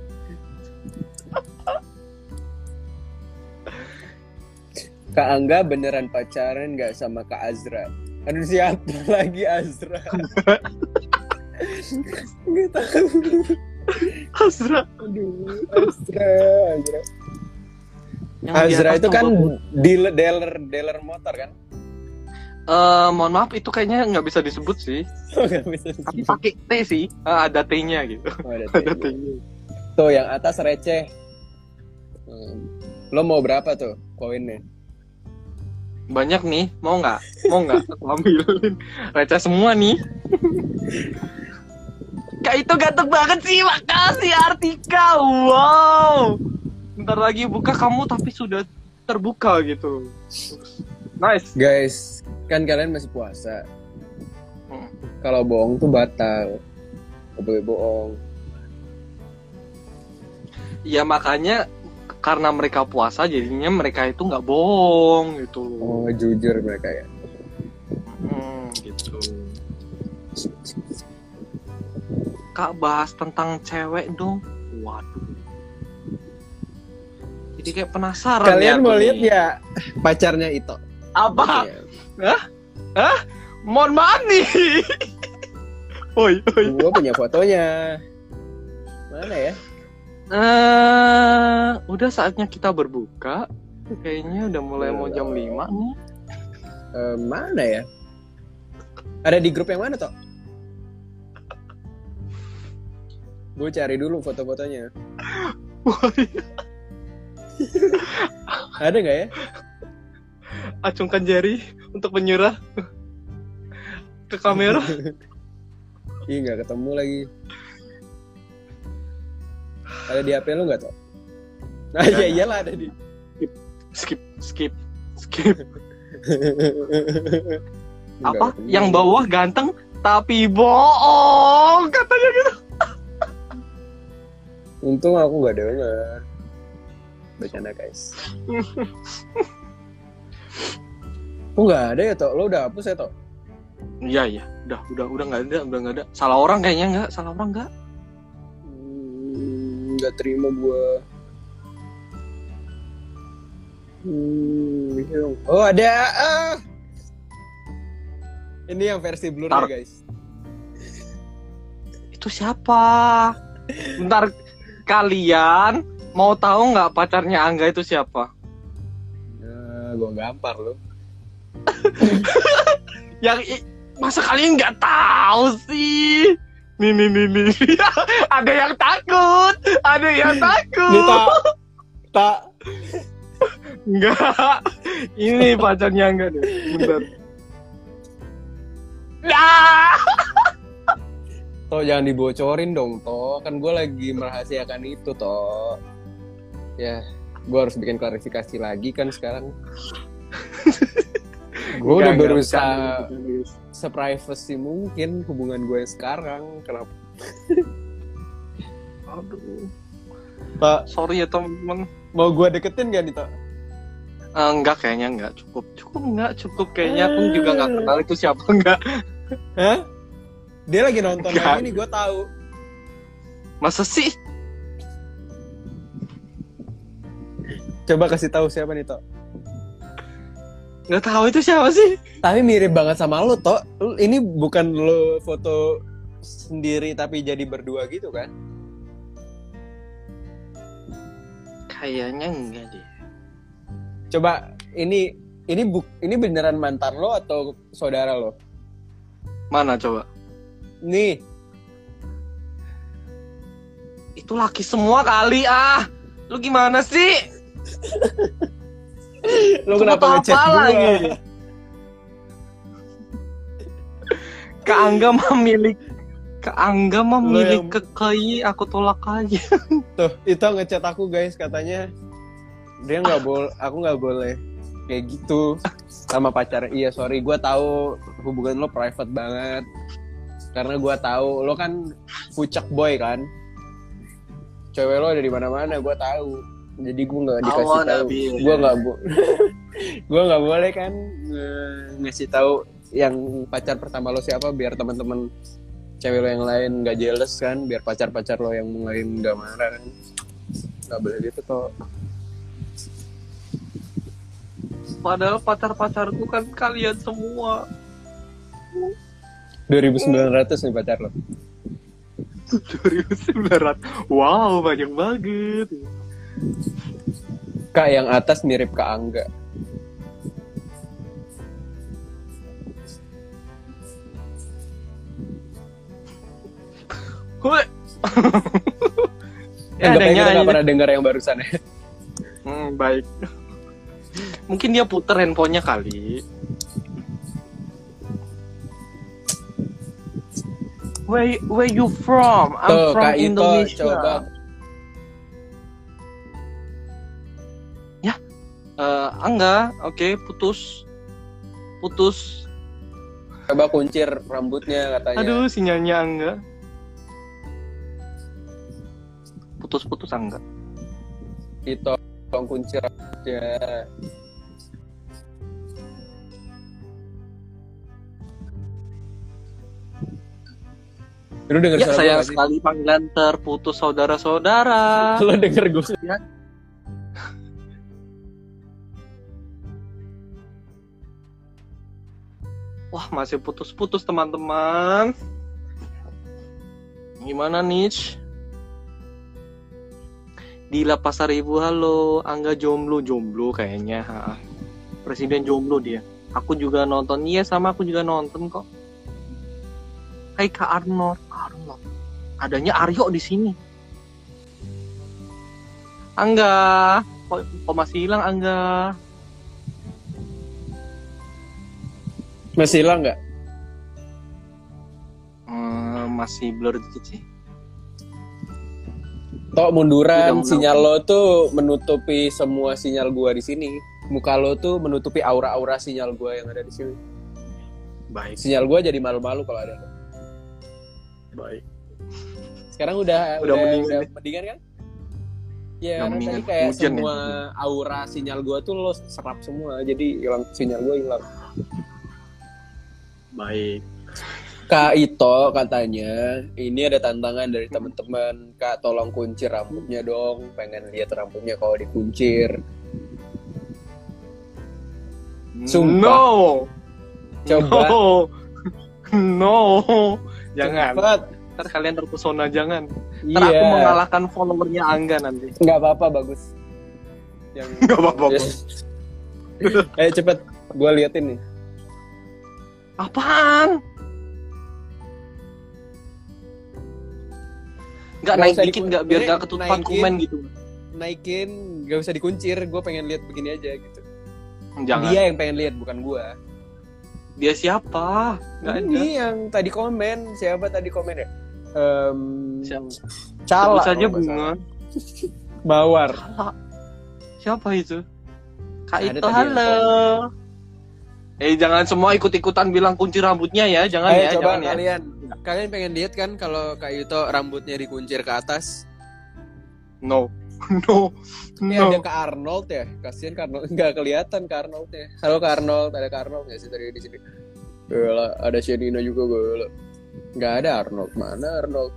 Kak Angga beneran pacaran nggak sama Kak Azra? Aduh siapa lagi Azra? Nggak tahu. Hasra. Aduh, Azra, Azra. Yang itu kan dealer dealer dealer motor kan? Eh, mohon maaf itu kayaknya nggak bisa disebut sih. Tapi pakai T sih. Ah, ada T-nya gitu. Oh, ada Ada T-nya. Tuh yang atas receh. Hmm. Lo mau berapa tuh koinnya? Banyak nih, mau nggak? Mau nggak? Aku ambilin. Receh semua nih. Kak itu ganteng banget sih, makasih Artika. Wow. Bentar lagi buka kamu tapi sudah terbuka gitu. Nice. Guys, kan kalian masih puasa. Hmm. Kalau bohong tuh batal. Gak boleh bohong. Ya makanya karena mereka puasa jadinya mereka itu nggak bohong gitu. Oh, jujur mereka ya. Hmm, gitu. Kak bahas tentang cewek dong. Waduh. Jadi kayak penasaran Kalian ya mau lihat ya pacarnya itu? Apa? Ya. Mohon maaf nih. Oi, oi. Gua punya fotonya. Mana ya? Eh, udah saatnya kita berbuka. Kayaknya udah mulai mau jam 5 nih. Eh, mana ya? Ada di grup yang mana toh? Gue cari dulu foto-fotonya. Ada nggak ya? acungkan jari untuk menyerah ke kamera. Ih nggak ketemu lagi. Ada di HP lu nggak toh? Nah iya iyalah ada di. Skip, skip, skip. Nggak apa ketemu. yang bawah ganteng tapi bohong katanya gitu Untung aku nggak denger. Bercanda guys. Kok nggak ada ya toh? Lo udah hapus ya toh? iya iya udah udah udah nggak ada udah nggak ada salah orang kayaknya nggak salah orang nggak Hmm, nggak terima gua. Hmm. Oh ada. Ah. Ini yang versi blur ya guys. itu siapa bentar kalian mau tahu nggak pacarnya Angga itu siapa Nah, gua gampar lo. yang masa kalian nggak tahu sih nih nih nih nih ada yang takut ada yang takut tak tak Enggak. Ini pacarnya enggak deh. Bentar. Nah. Toh jangan dibocorin dong, Toh. Kan gue lagi merahasiakan itu, Toh. Ya, gue harus bikin klarifikasi lagi kan sekarang. gue udah berusaha guys. seprivacy mungkin hubungan gue yang sekarang. Kenapa? Aduh. Toh, Sorry ya teman-teman. mau gue deketin gak nih, Toh? Eh, enggak kayaknya enggak cukup. Cukup enggak cukup kayaknya aku juga enggak kenal itu siapa enggak. Hah? Dia lagi nonton lagi nih, gue tahu. Masa sih? Coba kasih tahu siapa nih, Toh. Enggak tahu itu siapa sih? Tapi mirip banget sama lo. Lu- Ini bukan lo foto sendiri tapi jadi berdua gitu kan? Kayaknya enggak deh. Coba ini ini buk ini beneran mantan lo atau saudara lo? Mana coba? Nih, Itu laki semua kali ah. Lu gimana sih? Lo kenapa ngechat gua? lagi? Kak Angga memilih Kak Angga memilih yang- kekei, aku tolak aja. Tuh, itu ngechat aku guys katanya dia nggak boleh, aku nggak boleh kayak gitu sama pacar. Iya sorry, gue tahu hubungan lo private banget karena gue tahu lo kan pucak boy kan. Cewek lo ada di mana-mana, gue tahu. Jadi gue nggak dikasih tahu. Gue nggak bo gue nggak boleh kan ngasih tahu yang pacar pertama lo siapa biar teman-teman cewek lo yang lain nggak jealous kan biar pacar-pacar lo yang lain nggak marah kan nggak boleh gitu kok Padahal pacar-pacarku kan kalian semua. 2900 nih pacar lo 2900. Wow, banyak banget. Kak yang atas mirip kak Angga ya, ada nyanyi. nggak pernah dengar yang barusan ya Hmm, baik. Mungkin dia puter handphonenya kali. Where where you from? I'm tuh from kak Ito Indonesia. coba Eh, Angga, oke, putus. Putus. coba kuncir rambutnya katanya Aduh, sinyalnya Angga. Putus-putus Angga. Ito tolong kuncir rambutnya Lu denger Ya, suara sayang sekali panggilan terputus saudara-saudara. Lo denger gue Wah, masih putus-putus teman-teman. Gimana nih? Dila Pasar Ibu, halo. Angga jomblo, jomblo kayaknya. ha. Presiden jomblo dia. Aku juga nonton. Iya, sama aku juga nonton kok. Hai Kak Arnold. Arnold. Adanya Aryo di sini. Angga. Kok masih hilang Angga? Masih hilang nggak? Hmm, masih blur dikit sih. Tok munduran sinyal lo tuh menutupi semua sinyal gua di sini. Muka lo tuh menutupi aura-aura sinyal gua yang ada di sini. Baik, Sinyal gua jadi malu-malu kalau ada lo. baik. Sekarang udah Udah udah, mendingan udah mendingan kan? Ya, karena tadi kayak Hujan semua aura sinyal gua tuh lo serap semua, jadi hilang sinyal gua hilang. Baik. Kak Ito katanya ini ada tantangan dari teman-teman Kak tolong kuncir rambutnya dong pengen lihat rambutnya kalau dikuncir Sumpah. No. Coba. No. No. Jangan. Cepet. Ntar kalian terpesona jangan. Ntar iya aku mengalahkan followernya Angga nanti. nggak apa-apa bagus yang Nggak apa-apa, Bang. eh cepet gue liatin nih Apaan? Nggak Nggak naik dikit nggak biar nggak ketutupan naikin. komen gitu. naikin gak usah dikuncir gue pengen lihat begini aja gitu Jangan. Dia, dia yang pengen lihat bukan gue siapa? Nggak ada. ini yang tadi komen siapa tadi komen ya Em, Siapa? Cala saja bunga. Salah. Siapa itu? Kak Ada Ito, yang halo. Eh jangan semua ikut-ikutan bilang kunci rambutnya ya, jangan Ayo ya, coba jangan ya. kalian kalian pengen lihat kan kalau Kak Yuto rambutnya dikuncir ke atas? No, no, ini no. ada Kak Arnold ya? Kasihan Kak Arnold nggak kelihatan Kak Arnoldnya halo Kak Arnold ada Kak Arnold sih tadi di sini? Gila, ada Shenina juga gue nggak ada Arnold. Mana Arnold?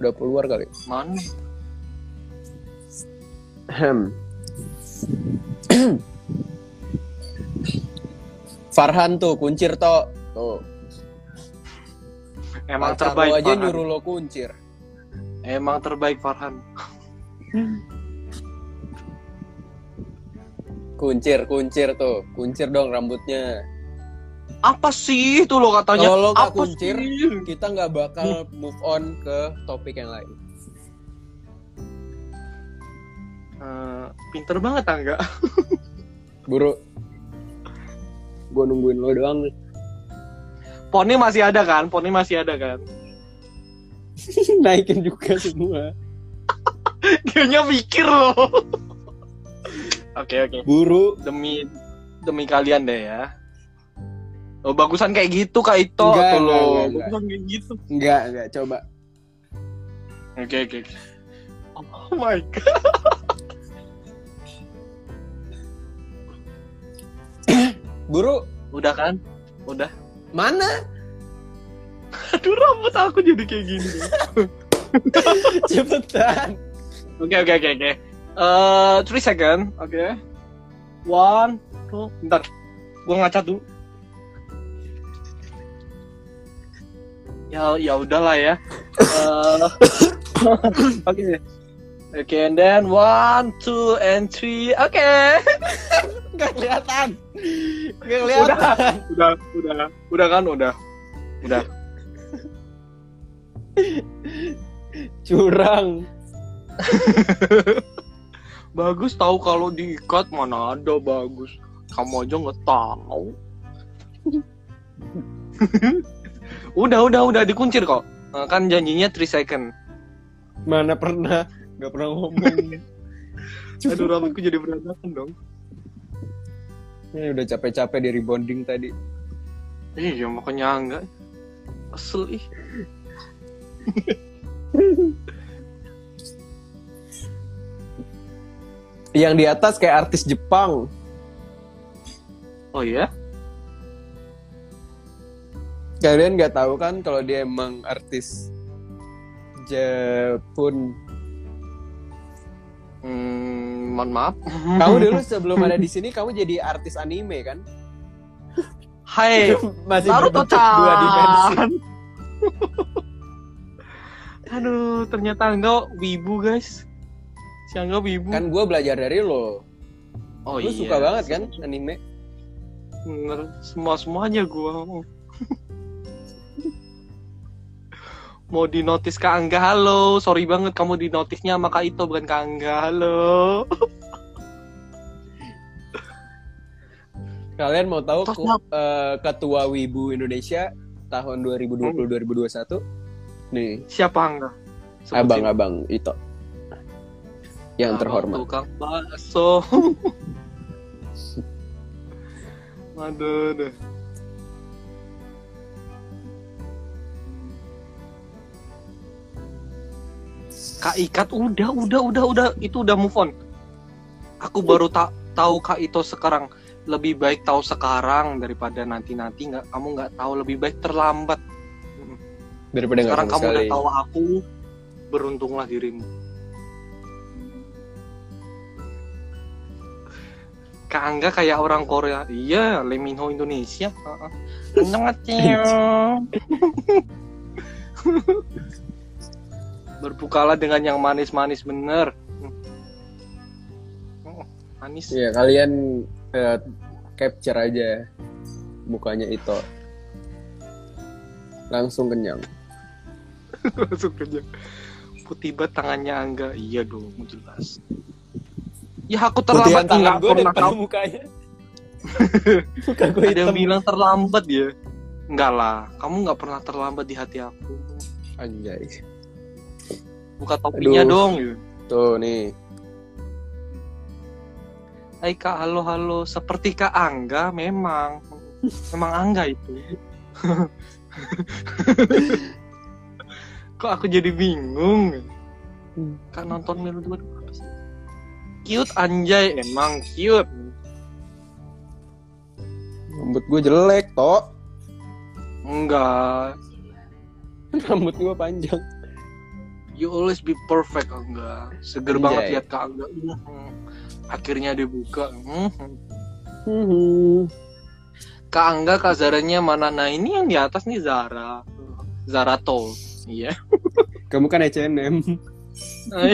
Udah keluar kali. Mana? Ahem. Farhan tuh kuncir toh tuh Emang Pacar terbaik aja Farhan. nyuruh lo kuncir Emang terbaik Farhan. kuncir kuncir tuh kuncir dong rambutnya Apa sih itu lo katanya? Kalau lo nggak Apa kuncir, sih? kita nggak bakal move on ke topik yang lain Eh, pinter banget Angga. buru gue nungguin lo doang nih Poni masih ada kan? Poni masih ada kan? Naikin juga semua. Kayaknya mikir loh. Oke oke. Buru. Demi demi kalian deh ya. Oh, bagusan kayak gitu Kak Ito Enggak, tuh enggak, lo. enggak, enggak. Bagusan kayak gitu. Enggak, enggak. Coba. Oke oke. oke. Oh my god. Buru. Udah kan? Udah. Mana? Aduh rambut aku jadi kayak gini. Cepetan. Oke oke oke oke. Eh, three second. Oke. One, two. Bentar. Gua ngacat dulu. Ya ya udahlah ya. Eh, Oke. Oke, and then one, two, and three. Oke. Enggak kelihatan. Enggak Udah, kelihatan. udah, udah, udah kan, udah, udah. Curang. Bagus tahu kalau diikat mana ada bagus. Kamu aja nggak tahu. udah, udah, udah dikuncir kok. Eh, Kan janjinya 3 second. Mana pernah? Enggak pernah ngomong. Aduh, rambutku jadi berantakan dong. Ini udah capek-capek di rebonding tadi. Iya, makanya enggak. Kesel ih. Yang di atas kayak artis Jepang. Oh iya? Kalian nggak tahu kan kalau dia emang artis Jepun. Hmm, mohon maaf. Kamu dulu sebelum ada di sini kamu jadi artis anime kan? Hai, Masih Naruto dua dimensi. Aduh, ternyata enggak wibu, guys. Si Angga wibu. Kan gue belajar dari lo. oh Lu suka banget kan anime? Bener, semua semuanya gua mau di notice Kak Angga halo sorry banget kamu di notisnya sama Kak Ito bukan Kak Angga halo Kalian mau tahu ku- eh, ketua Wibu Indonesia tahun 2020-2021? Nih, siapa Angga Sebutin. abang-abang itu yang Abang terhormat. tukang bakso aduh aduh. Kak Ikat udah udah udah udah itu udah move on. Aku baru tak tahu Kak Ito sekarang lebih baik tahu sekarang daripada nanti nanti nggak kamu nggak tahu lebih baik terlambat. Daripada Sekarang kamu sekali. udah tahu aku beruntunglah dirimu. Kak Angga kayak orang Korea. Iya, Lee Min Ho Indonesia. Heeh. Annyeonghaseyo. Berbukalah dengan yang manis-manis bener. Oh, manis. Iya, kalian eh, capture aja mukanya itu. Langsung kenyang. Langsung kerja. Putih banget tangannya Angga. Iya dong, jelas. Ya aku terlambat tangan nggak gue pernah tahu. mukanya. Muka gue Ada yang bilang terlambat ya? Enggak lah, kamu nggak pernah terlambat di hati aku. Anjay. Buka topinya Aduh. dong. Tuh nih. Hai kak, halo halo. Seperti kak Angga, memang, memang Angga itu. Kok aku jadi bingung? Kak nonton Melu dua apa sih? Cute anjay, emang cute. Rambut gue jelek, toh. Enggak, Rambut gue panjang. You always be perfect Angga. Seger Anjay. banget lihat kak Angga. Hmm. Akhirnya dibuka. Hmm. Hmm. Kak Angga, Kak Zaranya mana? Nah ini yang di atas nih Zara. Zarato. Iya. Kamu kan H&M.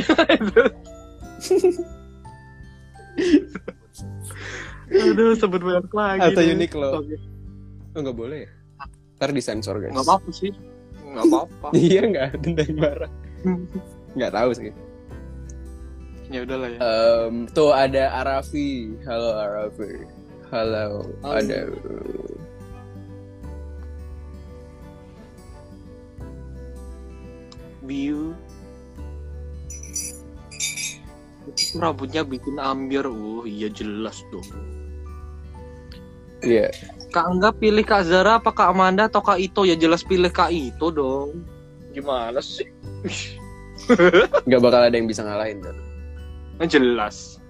Aduh, sebut merek lagi. Atau deh. Uniqlo. Oke. Oh, nggak boleh ya? Ntar disensor, guys. Nggak apa-apa sih. Nggak apa-apa. iya, nggak ada yang marah nggak tahu sih. Ya udahlah ya. Um, tuh ada Arafi. Halo Arafi. Halo oh, ada. Biu rambutnya bikin ambiar. Uh iya jelas dong. Iya. Yeah. Kak Angga pilih Kak Zara apa Kak Amanda atau Kak Ito? Ya jelas pilih Kak Ito dong gimana sih? Nggak bakal ada yang bisa ngalahin kan. Nah, jelas.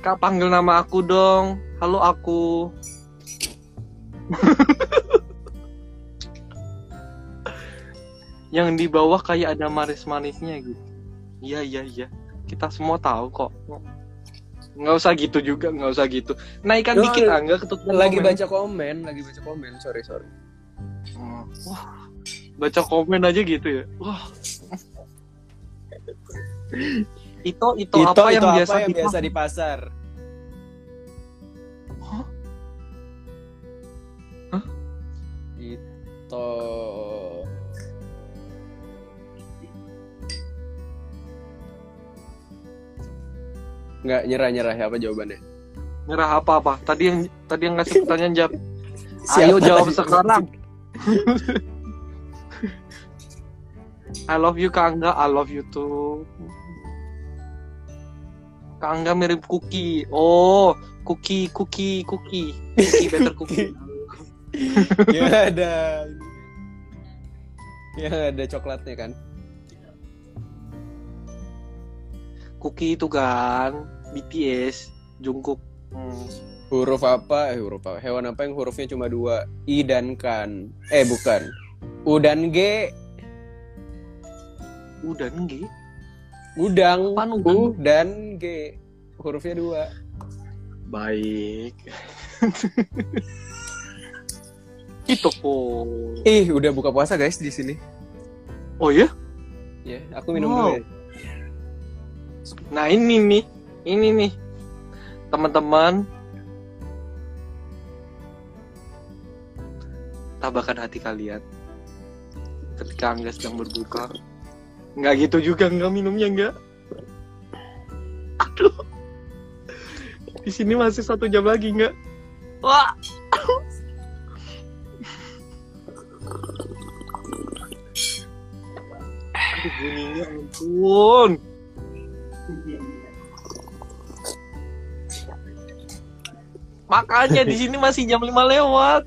Kak panggil nama aku dong. Halo aku. Yang di bawah kayak ada manis-manisnya gitu. Iya iya iya. Kita semua tahu kok. Nggak usah gitu juga nggak usah gitu. Naikkan dikit angga ketutupan Lagi komen. baca komen, lagi baca komen. Sorry sorry. Hmm, wah baca komen aja gitu ya. Wah. Itu itu, apa yang biasa yang biasa di pasar? Hah? Hah? Itu nggak nyerah nyerah apa jawabannya? nyerah apa apa? Tadi yang tadi yang ngasih pertanyaan jawab ayo jawab sekarang I love you Kak Angga I love you too Kak Angga mirip Cookie oh Cookie Cookie Cookie Cookie better Cookie yang ada yang ada coklatnya kan? Cookie itu kan BTS Jungkook Hmm. Huruf apa? Eh huruf apa? Hewan apa yang hurufnya cuma dua? I dan kan? Eh bukan. U dan G. udah nggih Udang. Apaan U udang? dan G. Hurufnya dua. baik itu kok Ih, udah buka puasa guys di sini. oh ya Ya, aku minum Wow. dulu ya. Nah ini nih, ini nih teman-teman. Tabahkan hati kalian ketika Angga sedang berbuka. Nggak gitu juga nggak minumnya nggak. Aduh. Di sini masih satu jam lagi nggak? Wah. Aduh bunyinya ampun. Makanya di sini masih jam 5 lewat.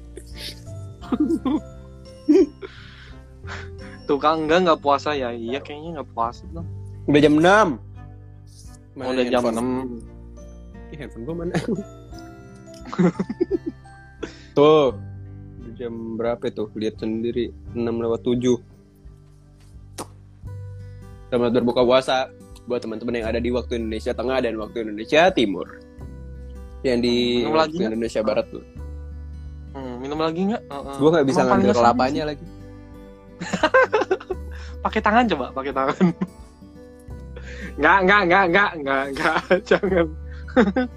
Tuh Kang enggak nggak puasa ya? Iya kayaknya nggak puasa tuh. Udah jam 6. Oh, udah jam 6. Ih, handphone gua mana? Tuh. Jam berapa itu? Lihat sendiri. 6 lewat 7. Selamat berbuka puasa buat teman-teman yang ada di waktu Indonesia Tengah dan waktu Indonesia Timur. Yang di Minum lagi waktu? Indonesia Barat tuh. Hmm, minum lagi nggak? Heeh. Gua nggak bisa Emang ngambil kelapanya lagi. Pakai tangan coba, pakai tangan. Nggak, nggak, nggak, nggak, nggak, nggak, jangan.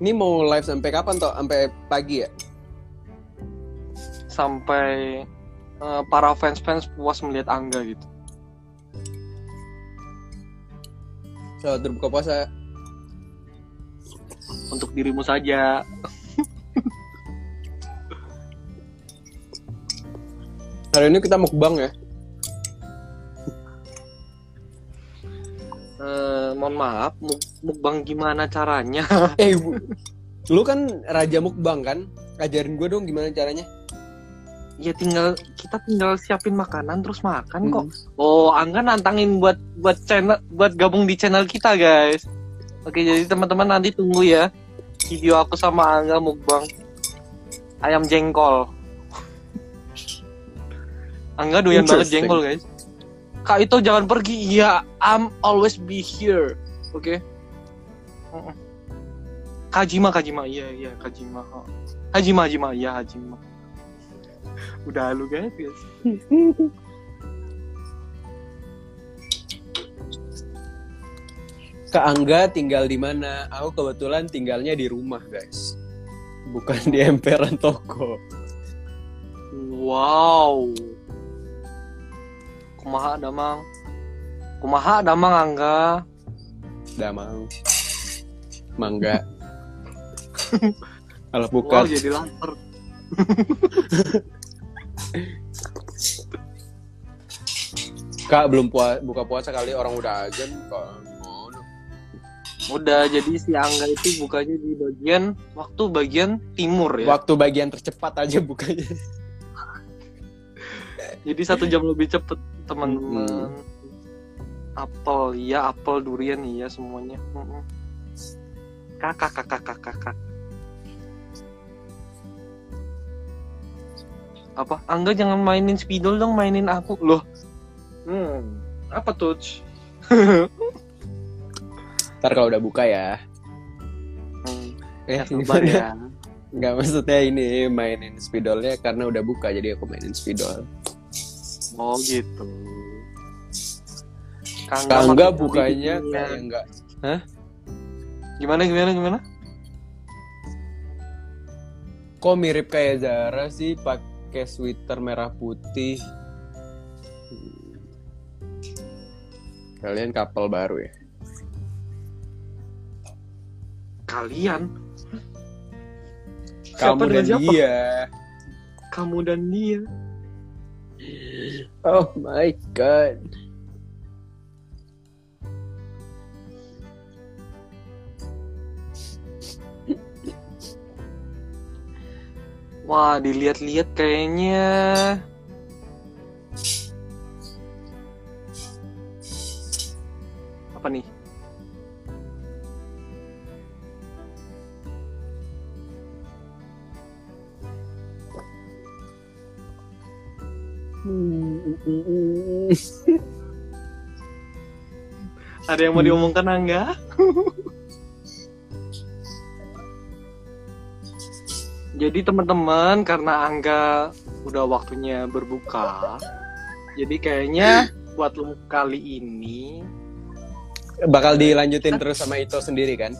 Ini mau live sampai kapan toh? Sampai pagi ya? Sampai eh, para fans-fans puas melihat Angga gitu. Selamat berbuka puasa. Untuk dirimu saja. Hari ini kita mukbang ya. Eh, mohon maaf, muk- mukbang gimana caranya? Eh, Bu. lu kan raja mukbang kan? Ajarin gue dong gimana caranya. ya tinggal kita tinggal siapin makanan terus makan kok. Hmm. Oh, Angga nantangin buat buat channel buat gabung di channel kita, guys. Oke, jadi teman-teman nanti tunggu ya video aku sama Angga mukbang ayam jengkol. Angga doyan banget jengkol, guys. Kak itu jangan pergi. Iya, I'm always be here. Oke. Mm-mm. Kajima, Kajima. Iya, iya, Kajima. Oh. Hajima, Hajima. Iya, Hajima. Udah lu guys, guys. Kak Angga tinggal di mana? Aku kebetulan tinggalnya di rumah, guys. Bukan di emperan toko. Wow. Kumaha damang. Kumaha damang Angga. Damang. Mangga. Kalau Wow, bukan. jadi lapar. Kak belum pua buka puasa kali orang udah azan kok. Udah jadi si Angga itu bukanya di bagian waktu bagian timur ya. Waktu bagian tercepat aja bukanya. Jadi satu jam lebih cepet teman-teman. Hmm. Apel iya, apel durian iya semuanya. Kakak kakak kakak kakak. Apa? Angga jangan mainin spidol dong, mainin aku loh. Hmm, apa tuh? Ntar kalau udah buka ya. Hmm, Eh, ya, sabar ya. Nggak maksudnya ini mainin spidolnya karena udah buka jadi aku mainin spidol. Oh gitu. Kangga bukanya hoodie kayak enggak. Gimana gimana gimana? Kok mirip kayak Zara sih pakai sweater merah putih. Kalian couple baru ya? Kalian? Kamu dengan dan siapa? dia. Kamu dan dia. Oh my god. Wah, dilihat-lihat kayaknya apa nih? Ada yang mau diomongkan Angga? Jadi teman-teman karena Angga udah waktunya berbuka, jadi kayaknya buat lu kali ini Bakal dilanjutin terus sama Ito sendiri kan?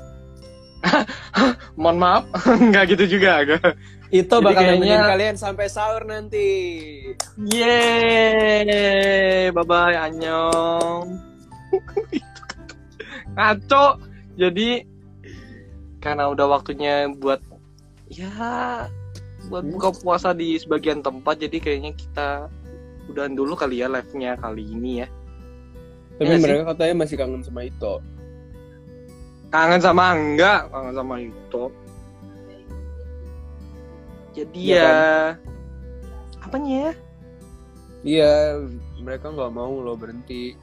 mohon maaf nggak gitu juga agak Ito Jadi bakal kayaknya- nemenin kalian sampai sahur nanti. yeay bye bye annyeong ngaco jadi karena udah waktunya buat ya buat buka puasa di sebagian tempat jadi kayaknya kita udahan dulu kali ya live-nya kali ini ya Tapi sih. mereka katanya masih kangen sama Ito. kangen sama enggak kangen sama itu jadi Iya ya apanya ya? Iya, mereka nggak mau lo berhenti.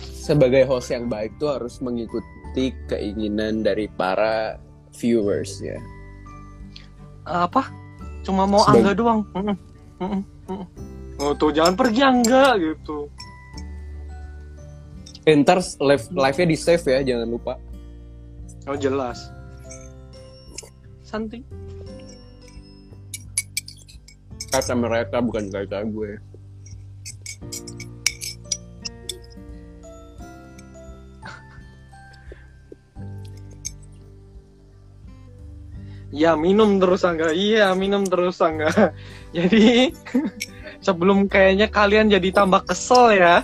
Sebagai host yang baik tuh harus mengikuti keinginan dari para viewers ya. apa? Cuma mau Sebagai- angga doang? Oh tuh jangan pergi angga gitu Eh, ntar live live-nya di save ya, jangan lupa. oh jelas. Santai Kata mereka bukan kata gue. ya minum terus angga. Iya minum terus angga. Jadi sebelum kayaknya kalian jadi tambah kesel ya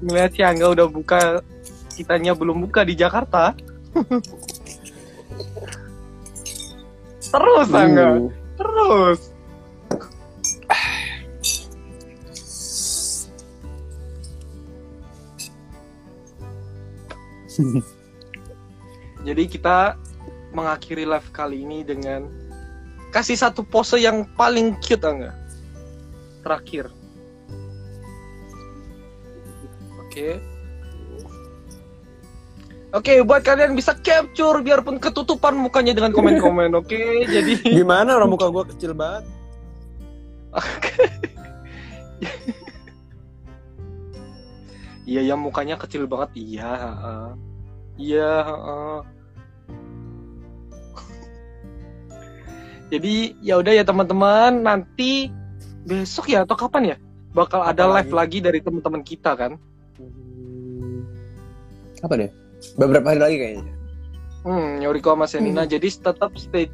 ngeliat si angga udah buka kitanya belum buka di Jakarta. Terus angga. Uh, terus. Jadi kita mengakhiri live kali ini dengan kasih satu pose yang paling cute angga. Terakhir oke Oke, buat kalian bisa capture biarpun ketutupan mukanya dengan komen-komen, oke? Jadi Gimana orang muka gue kecil banget? Iya, yang mukanya kecil banget. Iya, heeh. Iya, heeh. Jadi ya udah ya teman-teman, nanti besok ya atau kapan ya bakal ada Apa live lagi dari teman-teman kita kan? Hmm, Apa deh? Beberapa hari lagi kayaknya. Hmm, Yoriko sama Senina. Jadi tetap stay